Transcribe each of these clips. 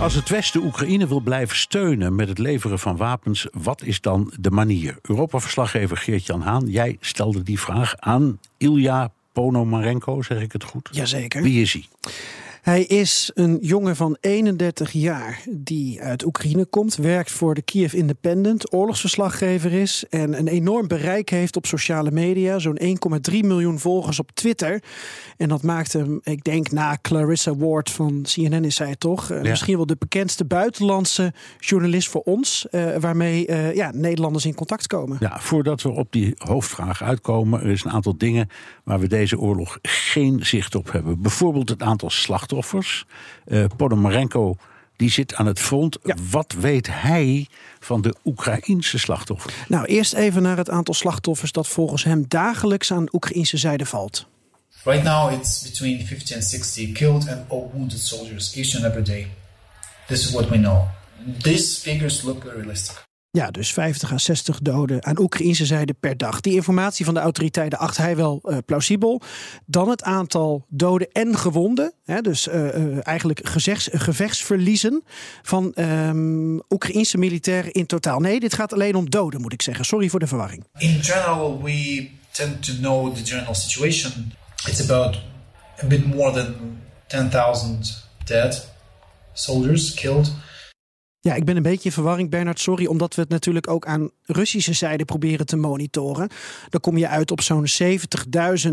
Als het Westen Oekraïne wil blijven steunen met het leveren van wapens, wat is dan de manier? Europa-verslaggever Geert-Jan Haan, jij stelde die vraag aan Ilja Ponomarenko, zeg ik het goed? Jazeker. Wie is hij? Hij is een jongen van 31 jaar die uit Oekraïne komt, werkt voor de Kiev Independent, oorlogsverslaggever is en een enorm bereik heeft op sociale media. Zo'n 1,3 miljoen volgers op Twitter. En dat maakt hem, ik denk na Clarissa Ward van CNN is zij toch, eh, misschien wel de bekendste buitenlandse journalist voor ons, uh, waarmee uh, ja, Nederlanders in contact komen. Ja, voordat we op die hoofdvraag uitkomen, er is een aantal dingen waar we deze oorlog geen zicht op hebben. Bijvoorbeeld het aantal slachtoffers slachtoffers. Uh, Podomarenko die zit aan het front. Wat weet hij van de Oekraïnse slachtoffers? Nou, eerst even naar het aantal slachtoffers dat volgens hem dagelijks aan de Oekraïnse zijde valt. Right now it's between 50 and 60 killed and wounded soldiers each and every day. This is what we know. These figures look realistic. Ja, dus 50 à 60 doden aan Oekraïnse zijde per dag. Die informatie van de autoriteiten acht hij wel uh, plausibel. Dan het aantal doden en gewonden. Hè, dus uh, uh, eigenlijk gevechtsverliezen van um, Oekraïnse militairen in totaal. Nee, dit gaat alleen om doden, moet ik zeggen. Sorry voor de verwarring. In general, we tend to know the general situation. It's about a bit more than 10,000 dead soldiers killed. Ja, ik ben een beetje in verwarring, Bernard. Sorry, omdat we het natuurlijk ook aan Russische zijde proberen te monitoren. Dan kom je uit op zo'n 70.000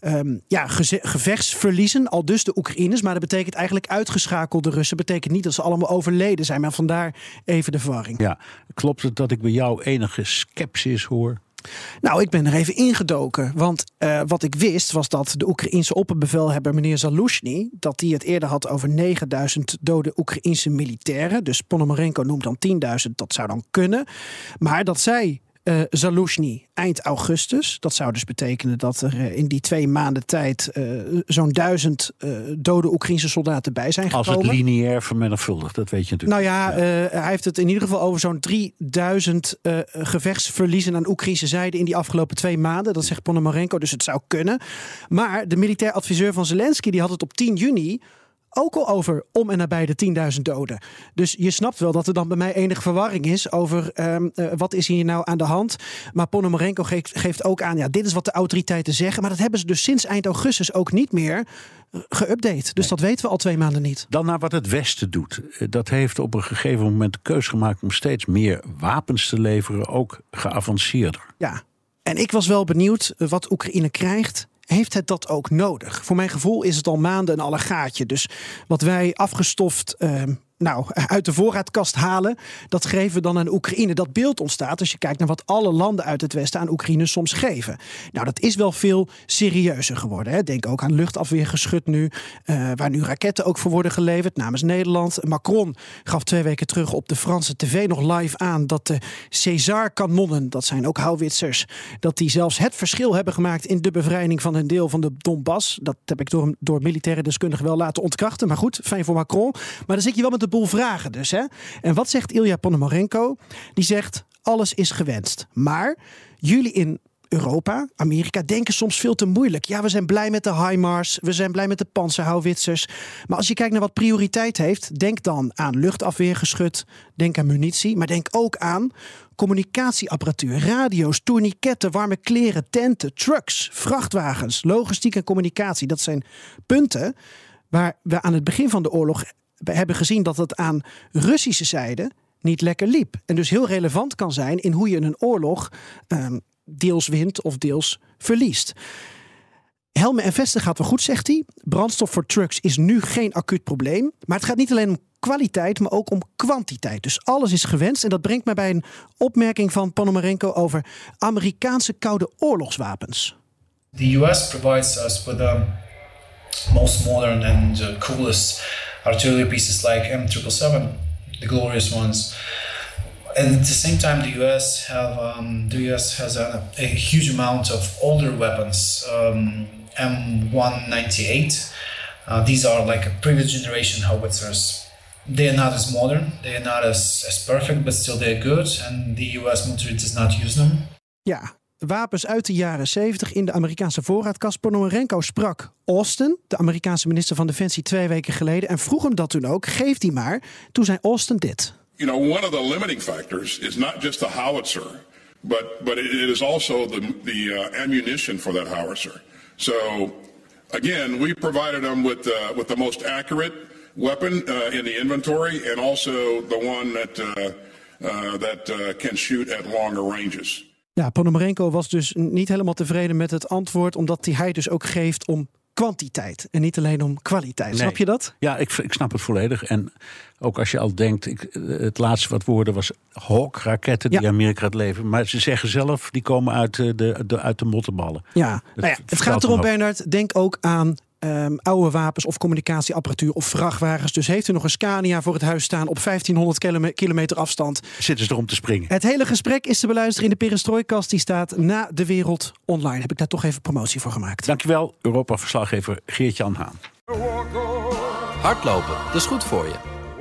um, ja, gevechtsverliezen. Al dus de Oekraïners. Maar dat betekent eigenlijk uitgeschakelde Russen. betekent niet dat ze allemaal overleden zijn. Maar vandaar even de verwarring. Ja, klopt het dat ik bij jou enige sceptisch hoor? Nou, ik ben er even ingedoken. Want uh, wat ik wist was dat de Oekraïense opperbevelhebber meneer Zalushny... dat hij het eerder had over 9000 dode Oekraïense militairen. Dus Ponomarenko noemt dan 10.000, dat zou dan kunnen. Maar dat zij uh, Zalushny eind augustus. Dat zou dus betekenen dat er uh, in die twee maanden tijd uh, zo'n duizend dode Oekraïnse soldaten bij zijn gekomen. Als het lineair vermenigvuldigd, dat weet je natuurlijk. Nou ja, ja. hij heeft het in ieder geval over zo'n 3000 gevechtsverliezen aan Oekraïnse zijde in die afgelopen twee maanden. Dat zegt Ponomarenko, dus het zou kunnen. Maar de militair adviseur van Zelensky die had het op 10 juni ook al over om en nabij de 10.000 doden. Dus je snapt wel dat er dan bij mij enige verwarring is over um, uh, wat is hier nou aan de hand. Maar Ponomarenko geeft, geeft ook aan, ja, dit is wat de autoriteiten zeggen. Maar dat hebben ze dus sinds eind augustus ook niet meer geüpdate. Dus nee. dat weten we al twee maanden niet. Dan naar wat het Westen doet. Dat heeft op een gegeven moment de keus gemaakt om steeds meer wapens te leveren, ook geavanceerder. Ja, en ik was wel benieuwd wat Oekraïne krijgt heeft het dat ook nodig? Voor mijn gevoel is het al maanden een allegaatje. Dus wat wij afgestoft uh, nou, uit de voorraadkast halen, dat geven we dan aan Oekraïne. Dat beeld ontstaat als je kijkt naar wat alle landen uit het Westen aan Oekraïne soms geven. Nou, dat is wel veel serieuzer geworden. Hè. Denk ook aan luchtafweergeschut nu, uh, waar nu raketten ook voor worden geleverd namens Nederland. Macron gaf twee weken terug op de Franse tv nog live aan dat de César-kanonnen, dat zijn ook houwitsers, dat die zelfs het verschil hebben gemaakt in de bevrijding van een deel van de Donbass. Dat heb ik door, door militaire deskundigen wel laten ontkrachten. Maar goed, fijn voor Macron. Maar dan zit je wel met de boel vragen dus. Hè? En wat zegt Ilja Ponomarenko? Die zegt, alles is gewenst. Maar jullie in Europa, Amerika, denken soms veel te moeilijk. Ja, we zijn blij met de HIMARS, we zijn blij met de panzerhouwitsers. Maar als je kijkt naar wat prioriteit heeft, denk dan aan luchtafweergeschut, denk aan munitie, maar denk ook aan communicatieapparatuur, radio's, tourniquetten, warme kleren, tenten, trucks, vrachtwagens, logistiek en communicatie. Dat zijn punten waar we aan het begin van de oorlog hebben gezien dat het aan Russische zijde niet lekker liep. En dus heel relevant kan zijn in hoe je een oorlog um, deels wint of deels verliest. Helmen en vesten gaat wel goed, zegt hij. Brandstof voor trucks is nu geen acuut probleem. Maar het gaat niet alleen om kwaliteit, maar ook om kwantiteit. Dus alles is gewenst. En dat brengt mij bij een opmerking van Ponomarenko over Amerikaanse koude oorlogswapens. The US provides us with the most modern and the coolest artillery pieces like M777, the glorious ones. And at the same time, the US have um, the US has a, a, huge amount of older weapons, um, M198. Uh, these are like a previous generation howitzers. They are not as modern, they are not as, as perfect, but still they're good. And the US military does not use them. Ja, wapens uit de jaren 70 in de Amerikaanse voorraadkast. Ponomarenko sprak Austin, de Amerikaanse minister van Defensie, twee weken geleden. En vroeg hem dat toen ook. Geef die maar. Toen zei Austin dit. You know, one of the limiting factors is not just the howitzer, but, but it is also the, the uh, ammunition for that howitzer. So, again, we provided them with, uh, with the most accurate weapon uh, in the inventory and also the one that, uh, uh, that uh, can shoot at longer ranges. Ja, Ponomarenko was dus niet helemaal tevreden met het antwoord, omdat hij dus ook geeft om kwantiteit en niet alleen om kwaliteit. Snap je dat? Ja, ik, ik snap het volledig. En ook als je al denkt, ik, het laatste wat woorden was Hawk-raketten die Amerika het leven. Maar ze zeggen zelf, die komen uit de, de, uit de mottenballen. Ja, nou ja het gaat erom, Bernard, denk ook aan um, oude wapens of communicatieapparatuur of vrachtwagens. Dus heeft u nog een Scania voor het huis staan op 1500 kilometer afstand. Zitten ze erom te springen. Het hele gesprek is te beluisteren in de Perestrooikast. Die staat na de wereld online. Heb ik daar toch even promotie voor gemaakt. Dankjewel, Europa-verslaggever Geert-Jan Haan. Hardlopen, dat is goed voor je.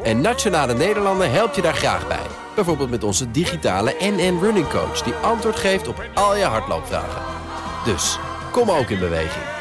En Nationale Nederlanden helpt je daar graag bij. Bijvoorbeeld met onze digitale NN Running Coach... die antwoord geeft op al je hardloopvragen. Dus, kom ook in beweging.